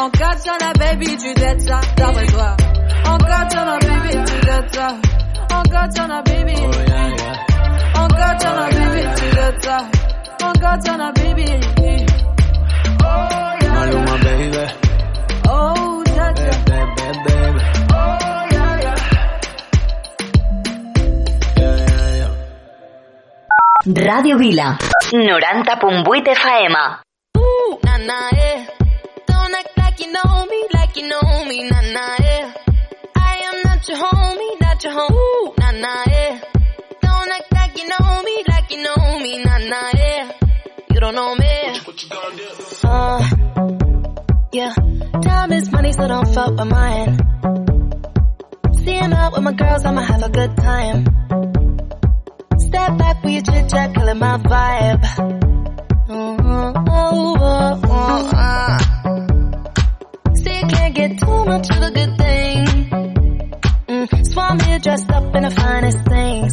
En katana, baby, tu dettes ça, d'après toi. En katana, baby, tu dettes ça. En katana, baby. En katana, baby, tu dettes ça. En katana, baby. Oh, yeah. Maluma, baby. Oh, yeah, yeah. Baby, baby. Oh, yeah. Ràdio Vila. 90.8 FM. Ooh, nah, nah, yeah. Know me, like you know me, nah, nah, yeah. I am not your homie, not your home. Nah, nah, yeah. Don't act like you know me, like you know me, nah, nah, yeah. You don't know me. Uh, yeah. Time is money, so don't fuck with mine. Seeing out with my girls, I'ma have a good time. Step back with your chit chat, killing my vibe. Mm, oh, oh, oh, ah. See, can't get too much of a good thing. Mm, so I'm here dressed up in the finest things.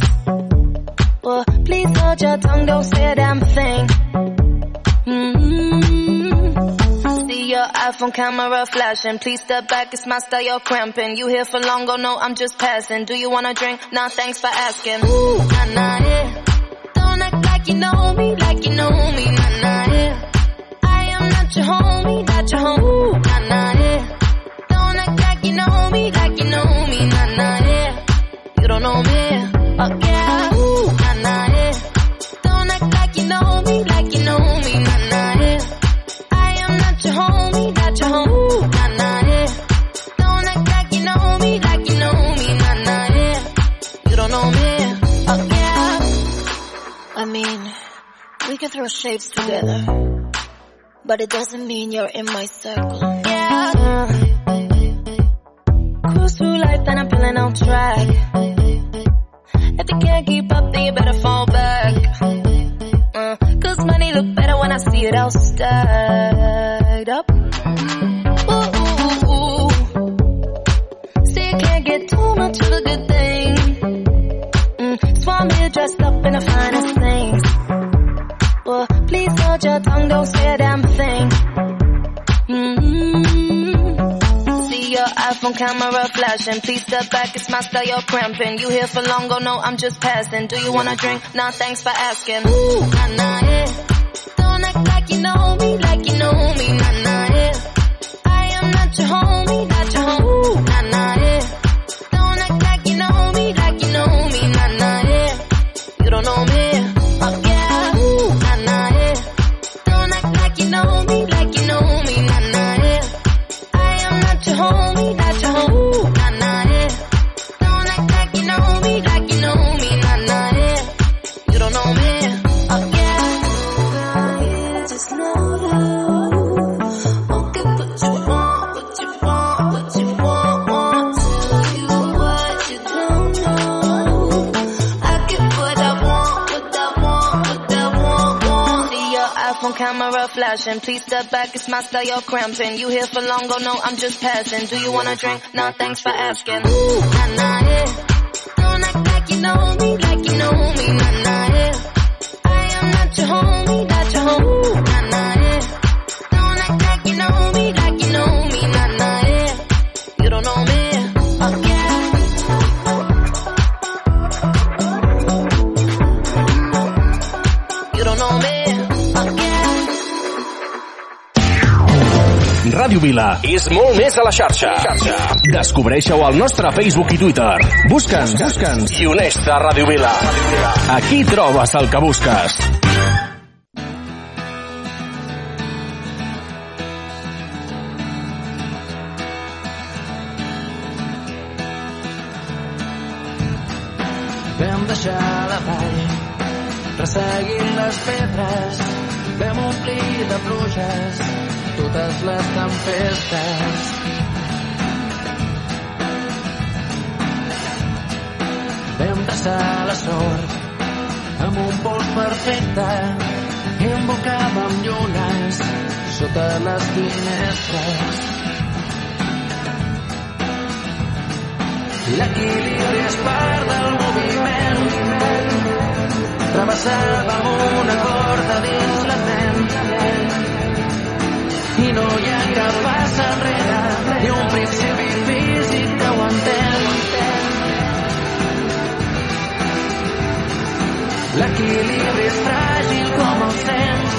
Well, please hold your tongue, don't say a damn thing. Mm-hmm. See your iPhone camera flashing. Please step back, it's my style, you're cramping. You here for long, oh no, I'm just passing. Do you wanna drink? Nah, thanks for asking. Ooh, nah, nah, yeah. Don't act like you know me, like you know me, nah, nah, yeah. Homie, your. Ooh, nah, nah, yeah. Don't act like you know me, like you know me, nah, nah, yeah. You don't know me, oh yeah. Nah, nah, yeah. Don't act like you know me, like you know me, nah, nah, yeah. I am not your homie, not your. Ooh, nah, nah, yeah. Don't act like you know me, like you know me, nah, nah, yeah. You don't know me, oh yeah. I mean, we can throw shapes together, but it doesn't mean you're in my circle. Yeah. Cruise through life and I'm feeling on track. If you can't keep up, then you better fall back. Uh, Cause money look better when I see it all stacked up. Hold your tongue, don't say a damn thing. Mm-hmm. See your iPhone camera flashing. Please step back, it's my style, you're cramping. You here for long, oh no, I'm just passing. Do you wanna drink? Nah, thanks for asking. Ooh, nah, nah, yeah. Don't act like you know me, like you know me, nah, nah, yeah. I am not your homie, not your. Ooh, nah, nah, yeah. Camera flashing. Please step back, it's my style, you're cramping. You here for long, oh no, I'm just passing. Do you wanna drink? Nah, thanks for asking. Ooh, nah, nah, yeah. Don't act like you know me, like you know me, nah, nah, yeah. Ràdio Vila és molt més a la xarxa. Descobreixeu al nostre Facebook i Twitter. Busca'ns, busca'ns i uneix-te a Ràdio Vila. Aquí trobes el que busques. Vam deixar la vall, resseguint les pedres, vam omplir de pluges totes les tempestes. Vam traçar la sort amb un pols perfecte i embocàvem llunes sota les finestres. L'equilibri és part del moviment. Travessàvem una corda dins la ment i no hi ha cap pas enrere, ni un principi físic que ho entén. L'equilibri és fràgil com el sents.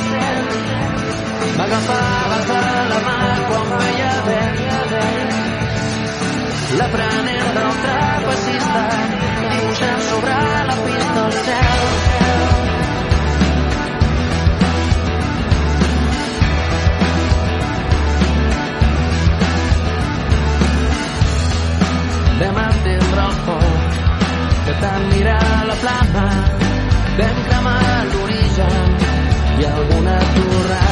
M'agafaves de la mà quan veia vent. L'aprenent del trapecista dibuixant sobre la pista el cel. Vam entendre el foc que tant mira la flama vam cremar l'origen i alguna torrada.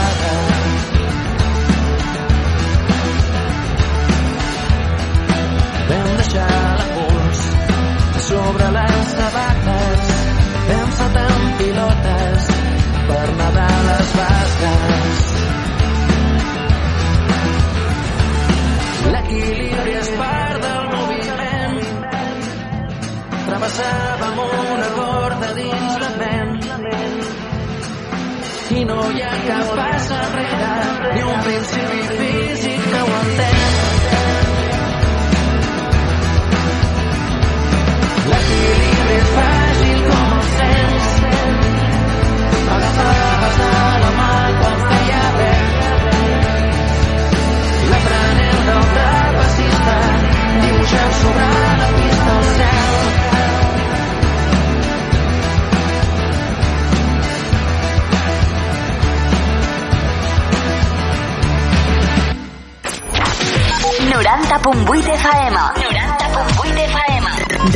Travessàvem una corda dins la ment. I no hi ha cap pas enrere, ni un principi físic que ho entén. L'equilibri és fràgil com el sents. M'agafaves de la mà quan feia vent. L'aprenent del trapecista dibuixant sobre 90.8 FM. 90.8 FM.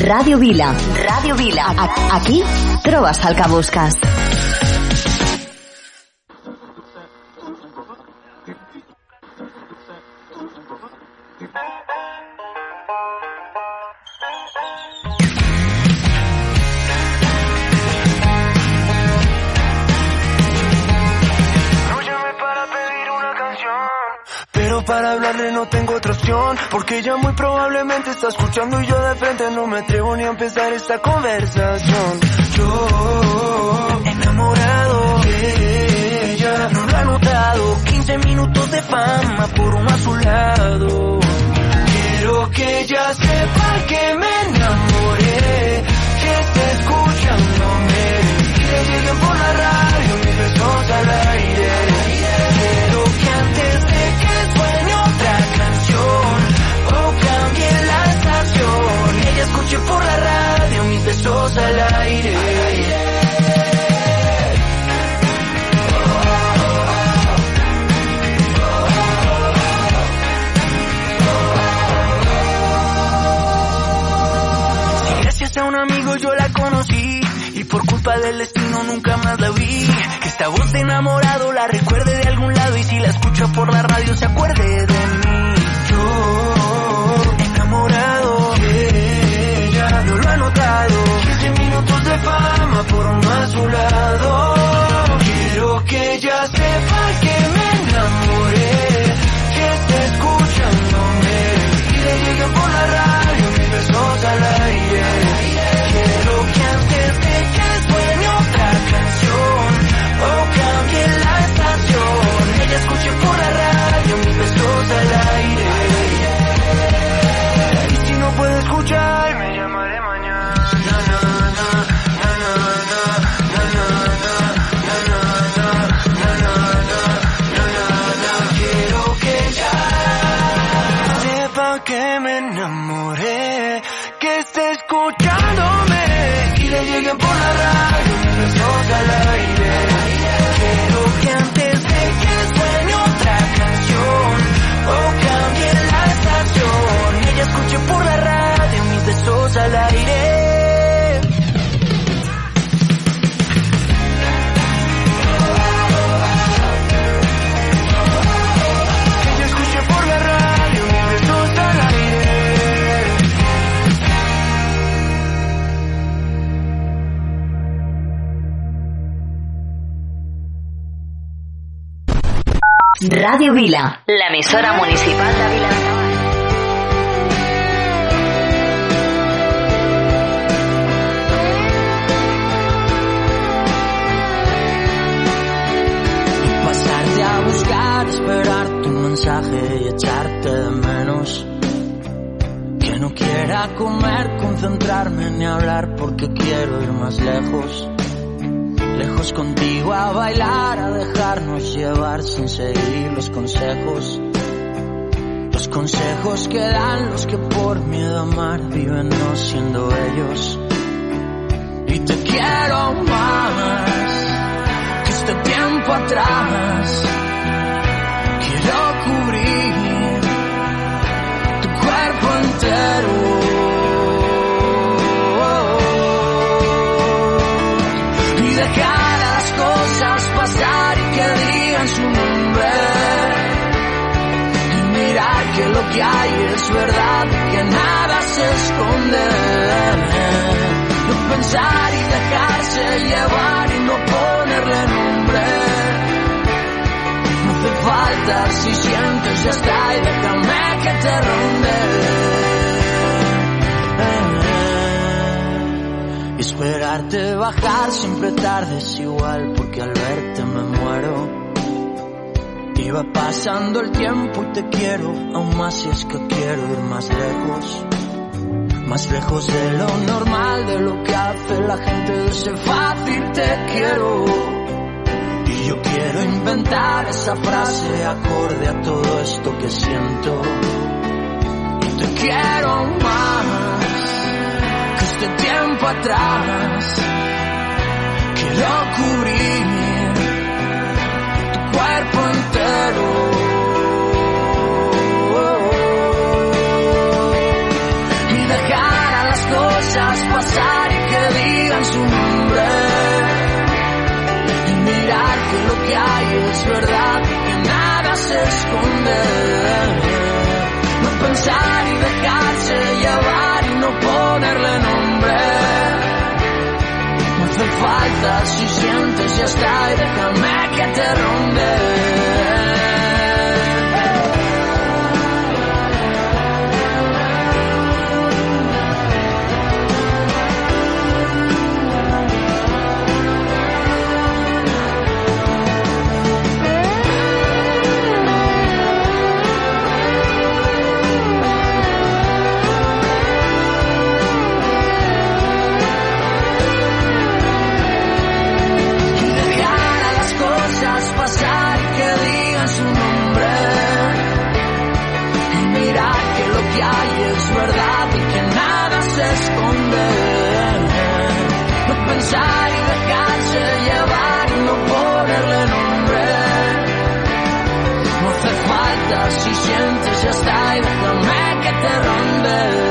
Ràdio Vila. Ràdio Vila. A aquí trobes el que busques. Porque ella muy probablemente está escuchando y yo de frente no me atrevo ni a empezar esta conversación. Yo, enamorado de ella, no lo ha notado. 15 minutos de fama por uno a su lado. Quiero que ella sepa culpa del destino nunca más la vi. Que esta voz de enamorado la recuerde de algún lado y si la escucha por la radio se acuerde de mí. Yo, enamorado de ella, no lo ha notado. 15 minutos de fama por lado. Quiero que ella sepa que me Ràdio Vila. L'emissora municipal de Vilanova. pasarte a buscar, esperarte un mensaje y echarte de menos. Que no quiera comer, concentrarme ni hablar porque quiero ir más lejos. Lejos contigo a bailar, a dejarnos llevar sin seguir los consejos. Los consejos que dan los que por miedo a amar viven no siendo ellos. Y te quiero más que este tiempo atrás. Lo que hay es verdad, que nada se esconde. No pensar y dejarse llevar y no ponerle nombre. No hace falta si sientes ya está y déjame que te ronde. Y esperarte bajar siempre tarde es igual porque al verte me muero. Va pasando el tiempo y te quiero, aún más si es que quiero ir más lejos. Más lejos de lo normal, de lo que hace la gente ese fácil te quiero. Y yo quiero inventar esa frase acorde a todo esto que siento. Y te quiero más que este tiempo atrás. Quiero cubrir tu cuerpo falta si sientes ya está y déjame que te ronde. Si sientes ya está y déjame que te ronde.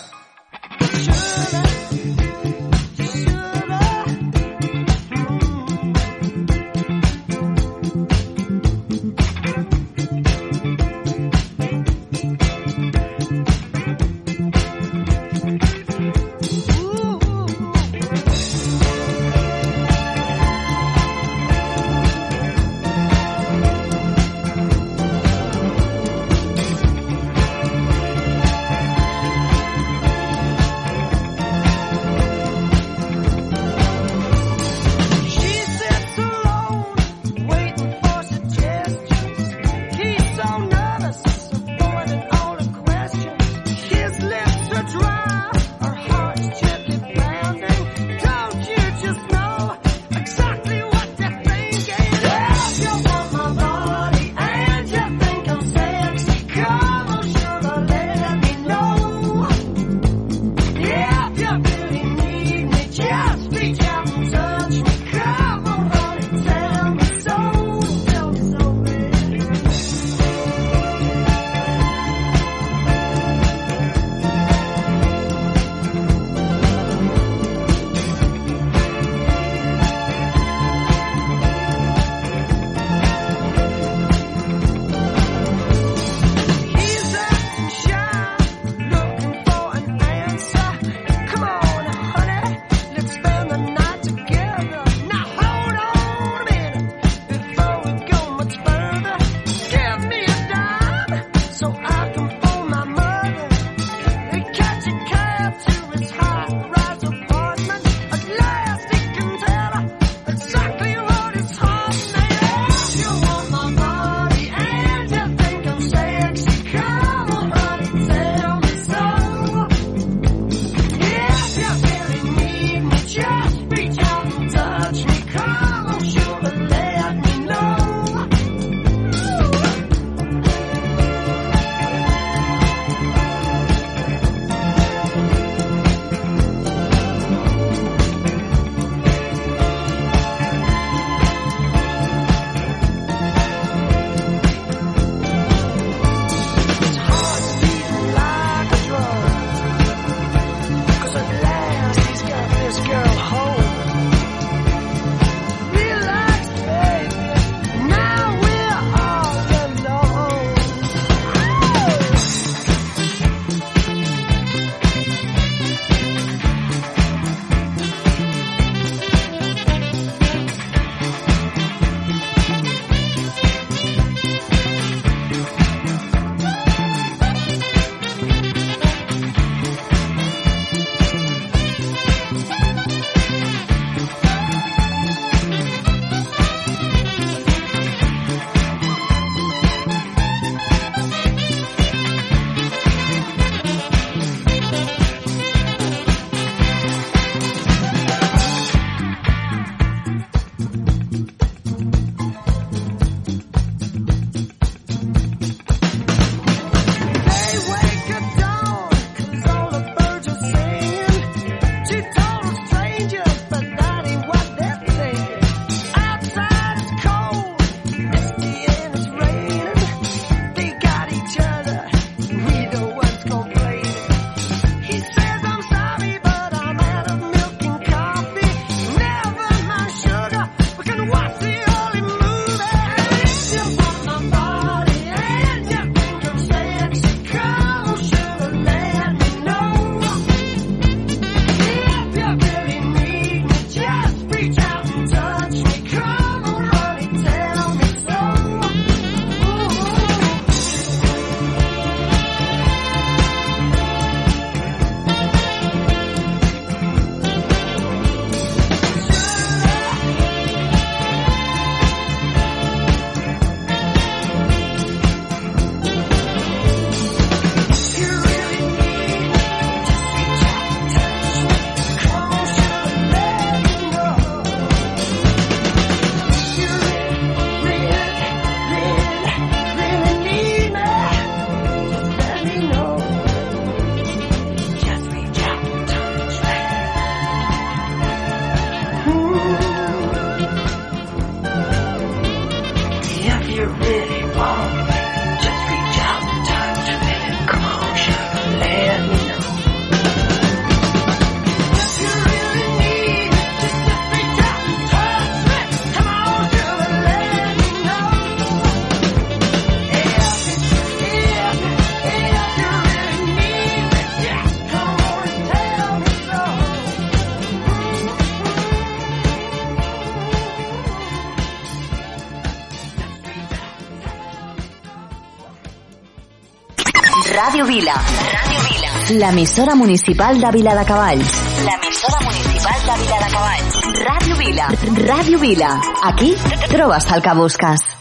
Ràdio Vila. Ràdio Vila. L'emissora municipal de Vila de Cavalls. L'emissora municipal de Vila de Cavalls. Ràdio Vila. Ràdio Vila. Aquí trobes el que busques.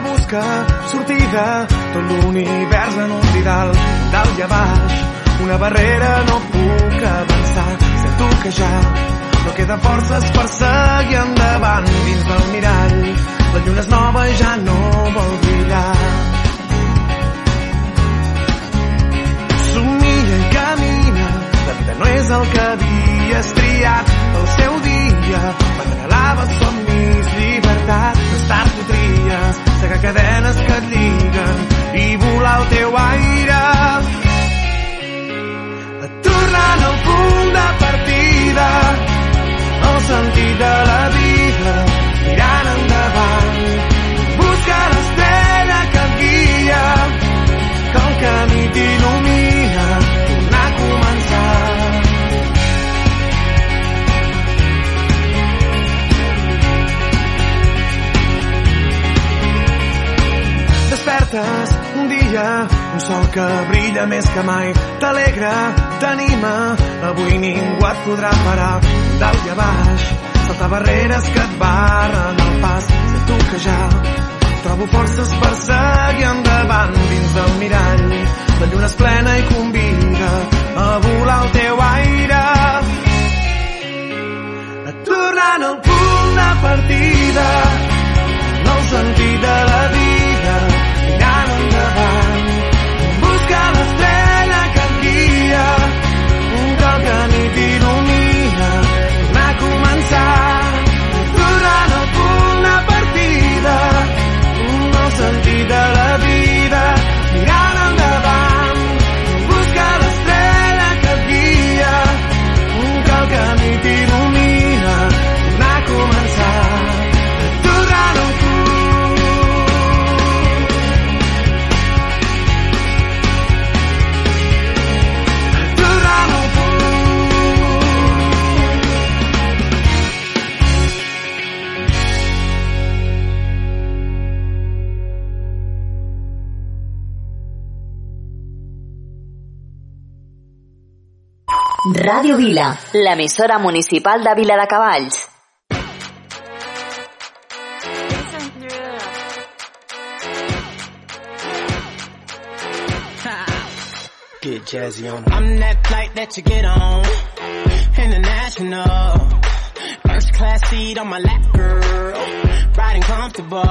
Que busca sortida, tot l'univers en un didal, dalt i a baix, una barrera no puc avançar, sento que ja no queda forces per seguir endavant dins del mirall, la lluna és nova i ja no vol brillar. somia i camina. La vida no és el que havies triat. El seu dia m'anhelava somnis, tard ho tries, segar cadenes que et lliguen i volar al teu aire. Tornant al punt de partida, el sentit Despertes un dia, un sol que brilla més que mai, t'alegra, t'anima, avui ningú et podrà parar, dalt i a baix, saltar barreres que et barren el pas, sento que ja Trobo forces per seguir endavant dins del mirall. La lluna és plena i convida a volar al teu aire. Tornant al punt de partida, Ràdio Vila. L'emissora municipal de Vila de Cavalls. Get jazzy on I'm that flight that you get on. International. First class seat on my lap, girl. Riding comfortable.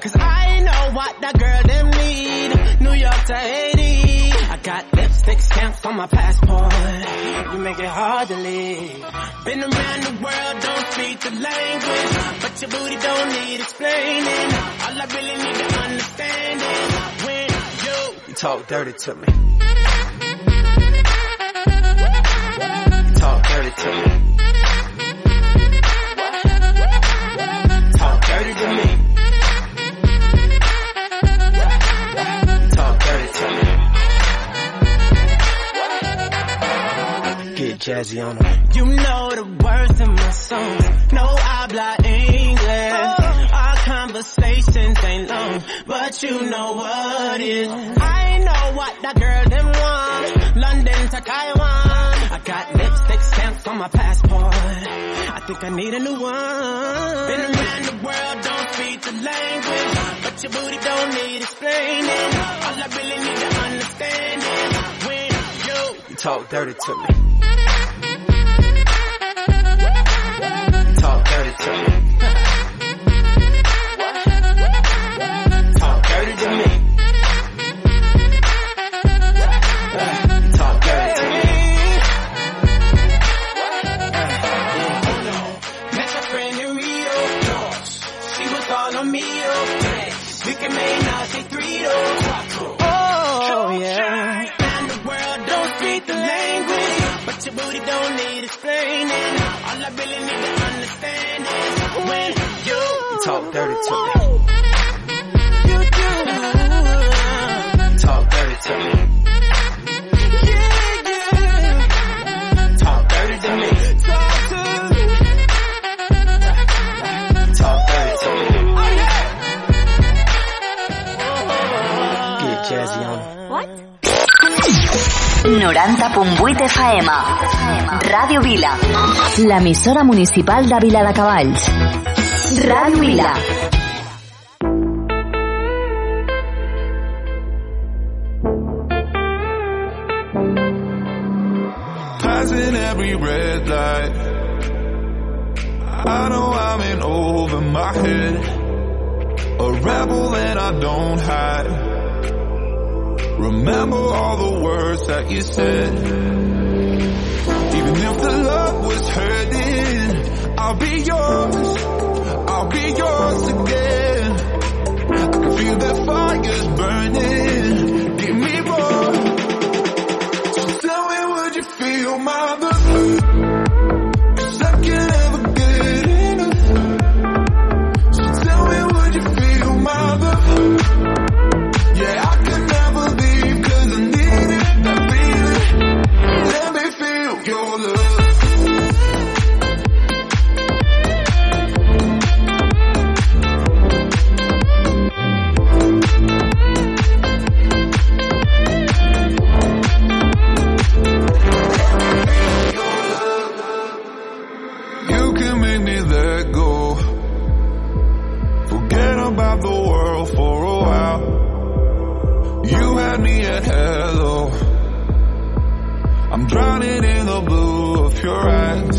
Cause I know what that girl them need. New York to Haiti. Got lipstick stamps on my passport. You make it hard to leave. Been around the world, don't speak the language. But your booty don't need explaining. All I really need to understand is when you You talk dirty to me. You talk dirty to me. Get jazzy on them. You know the words in my songs. No I habla English. Oh. Our conversations ain't long, but you know what is. I know what that girl them want. London to Taiwan. I got lipstick stamps on my passport. I think I need a new one. Been around the world, don't speak the language, but your booty don't need explaining. All I really need to understand is Talk dirty to me. Talk dirty to me. Talk dirty to me. Talk dirty to me. What? 90.8 FM. Ràdio Vila. L'emissora municipal de Vila de Cavalls. Radio Vila. Passing every red light. I know I'm in over my head. A rebel and I don't hide. Remember all the words that you said. Even if the love was hurting, I'll be yours I'll be yours again. I can feel that fire's burning. Give me more. So tell me, would you feel my love? your eyes.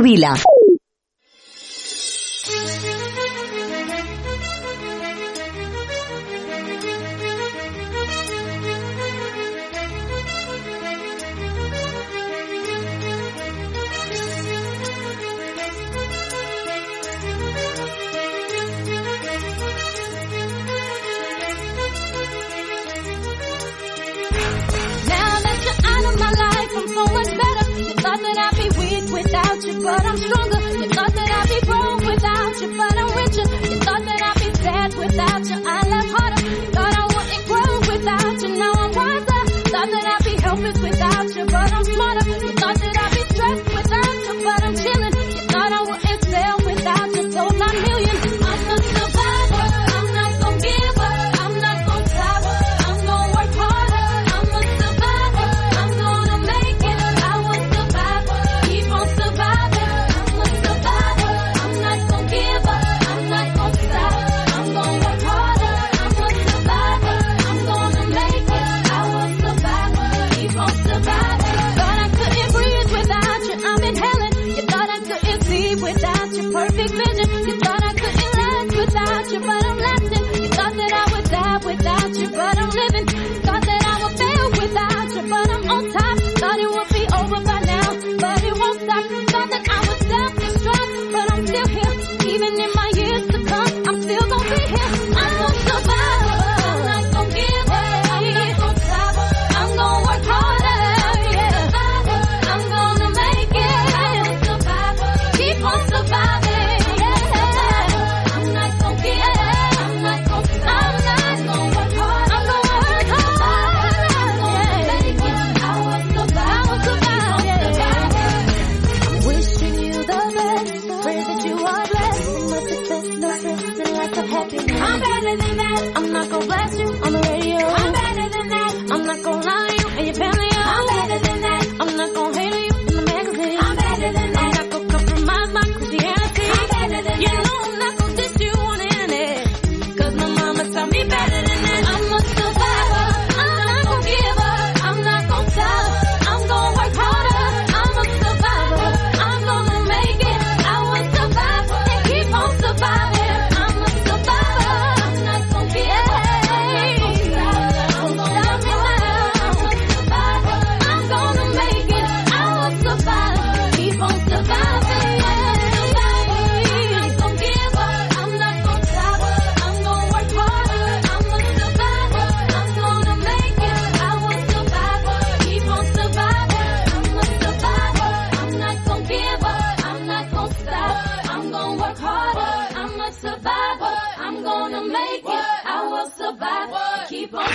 Jubila.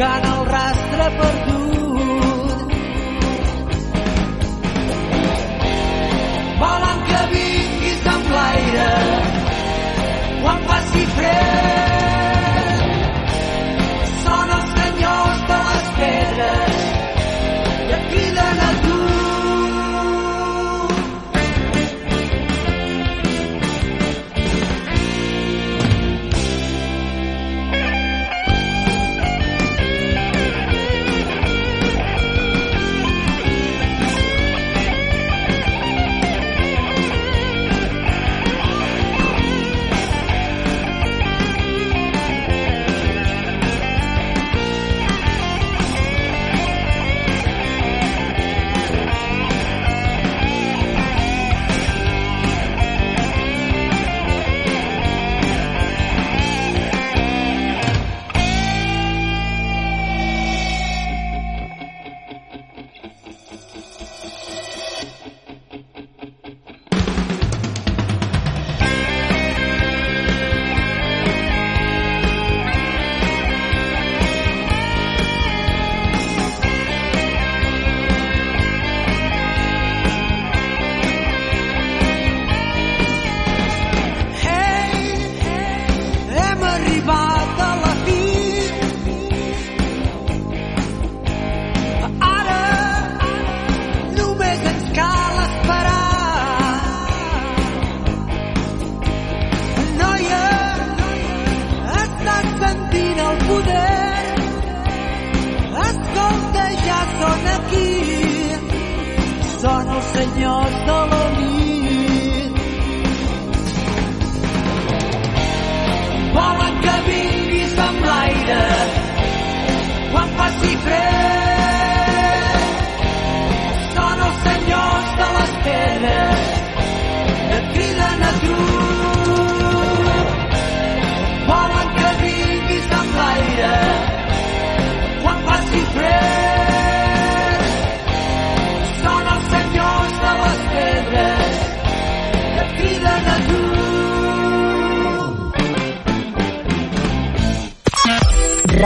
Buscant el rastre perdut. Volen que vinguis amb l'aire quan faci fred.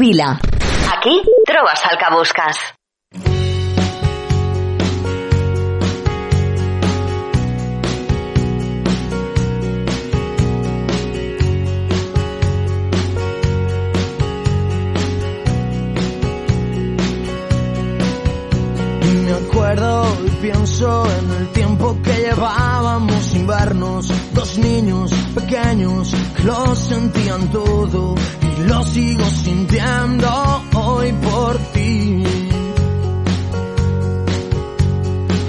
Vila. Aquí trobes el que me acuerdo y pienso en el tiempo que llevábamos sin vernos. Dos niños pequeños que lo sentían todo lo sigo sintiendo hoy por ti.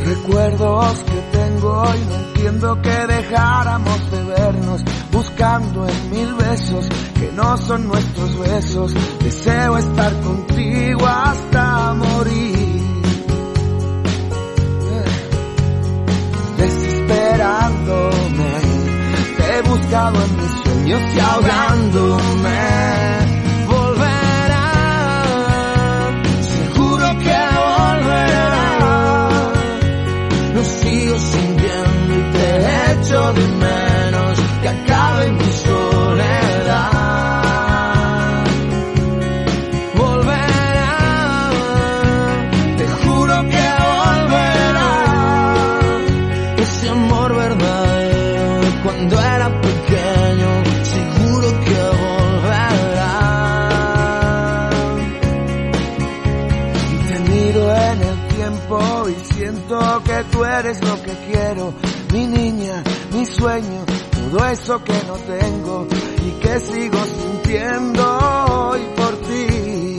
Recuerdos que tengo y no entiendo que dejáramos de vernos, buscando en mil besos que no son nuestros besos. Deseo estar contigo hasta morir. Eh, desesperándome buscado en mis sueños y ahogándome volverá, seguro que volverá. Lo sigo sintiendo y te echo de mí. todo eso que no tengo y que sigo sintiendo hoy por ti.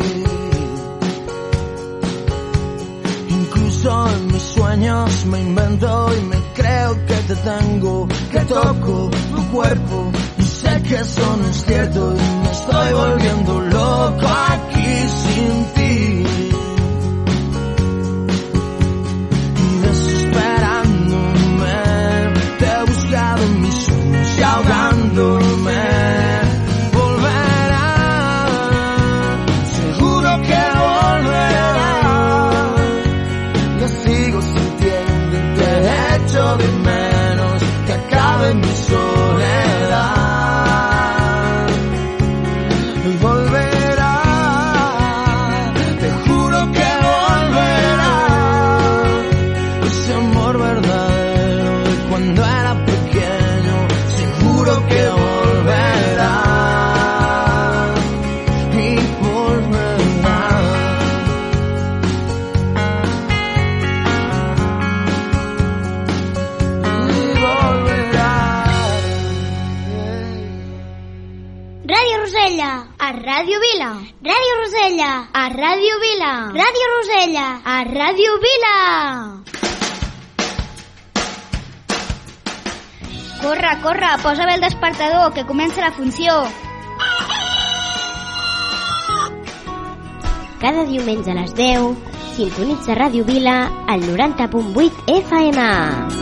Incluso en mis sueños me invento y me creo que te tengo, que toco tu cuerpo y sé que eso no es cierto y me estoy volviendo loco aquí sin ti. around. posa bé el despertador, que comença la funció. Cada diumenge a les 10, sintonitza Ràdio Vila al 90.8 FM.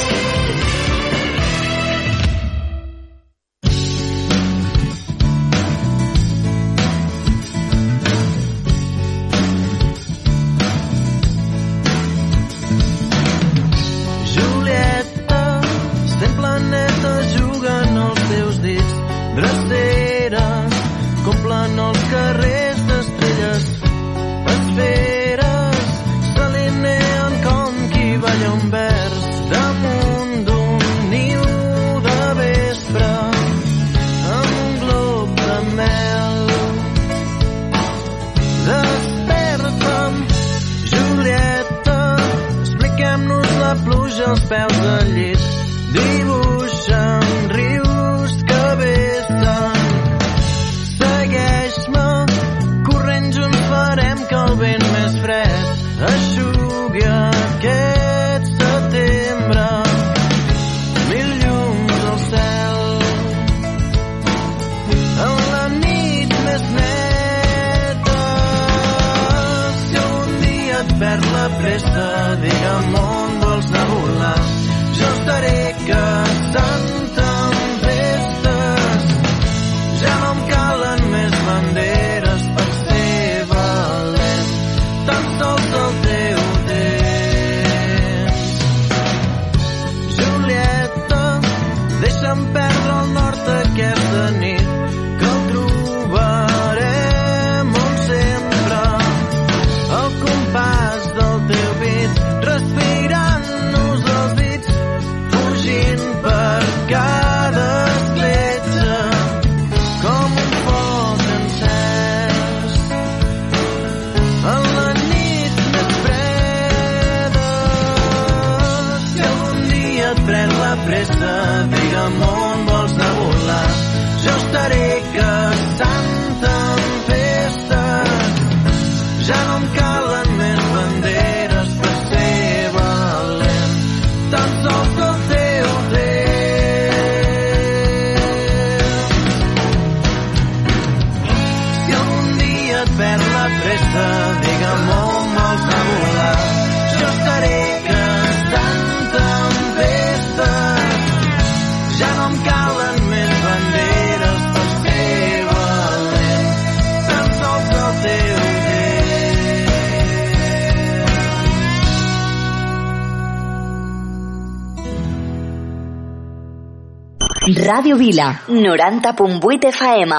Ràdio Vila, 90.8 FM.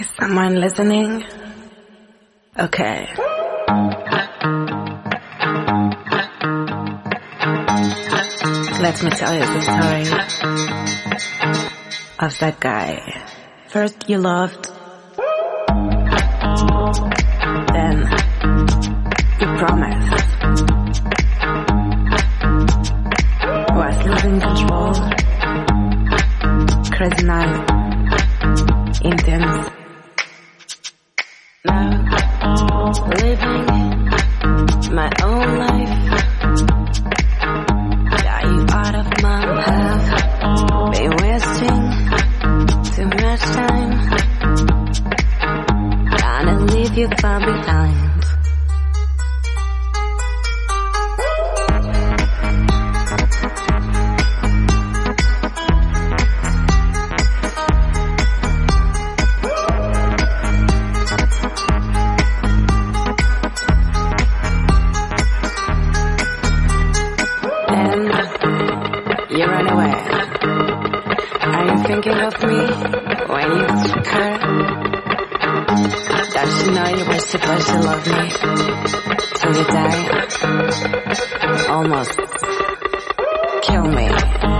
Is someone listening? Okay. Let me tell you the story of that guy. First you loved, then you promised. Was losing control признаю, intense. Now, living my own life. Got you out of my path. Been wasting too much time. Trying to leave you far behind. of me when you took her. Don't know you were supposed to love me till you die? Almost kill me.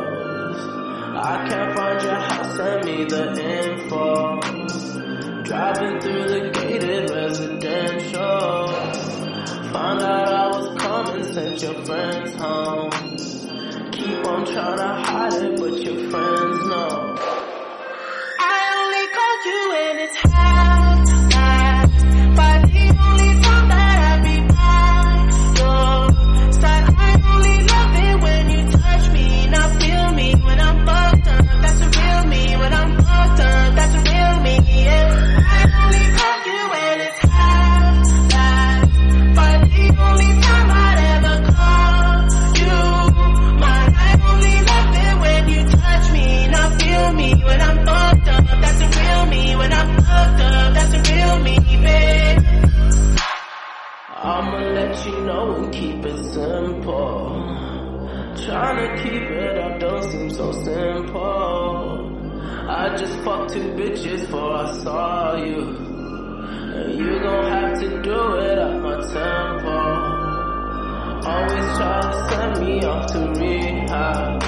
I can't find your house, send me the info. Driving through the gated residential. Find out I was coming, sent your friends home. Keep on trying to hide it, but your friends know. to keep it up don't seem so simple. I just fucked two bitches before I saw you. And you gon' have to do it at my tempo. Always try to send me off to rehab.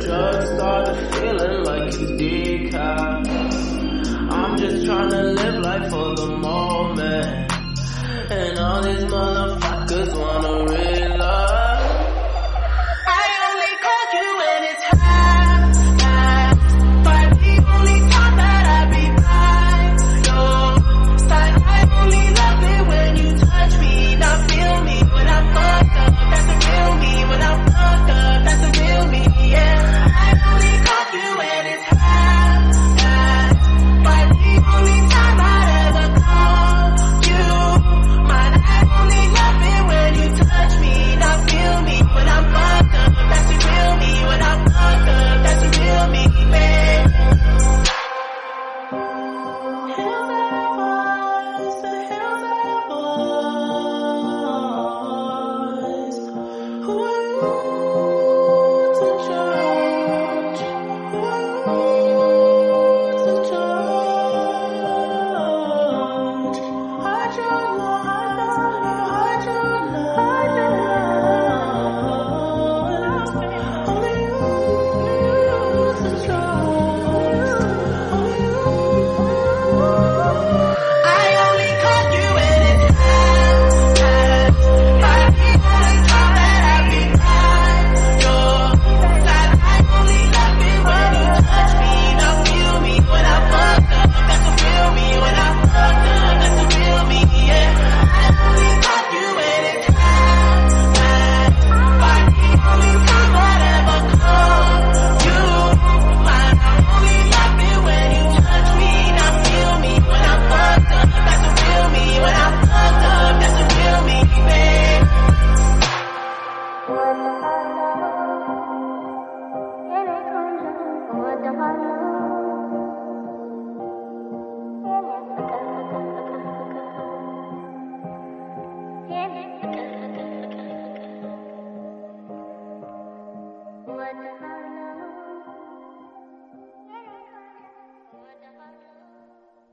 Drugs started feeling like a decap. I'm just trying to live life for the moment. And all these motherfuckers wanna relive.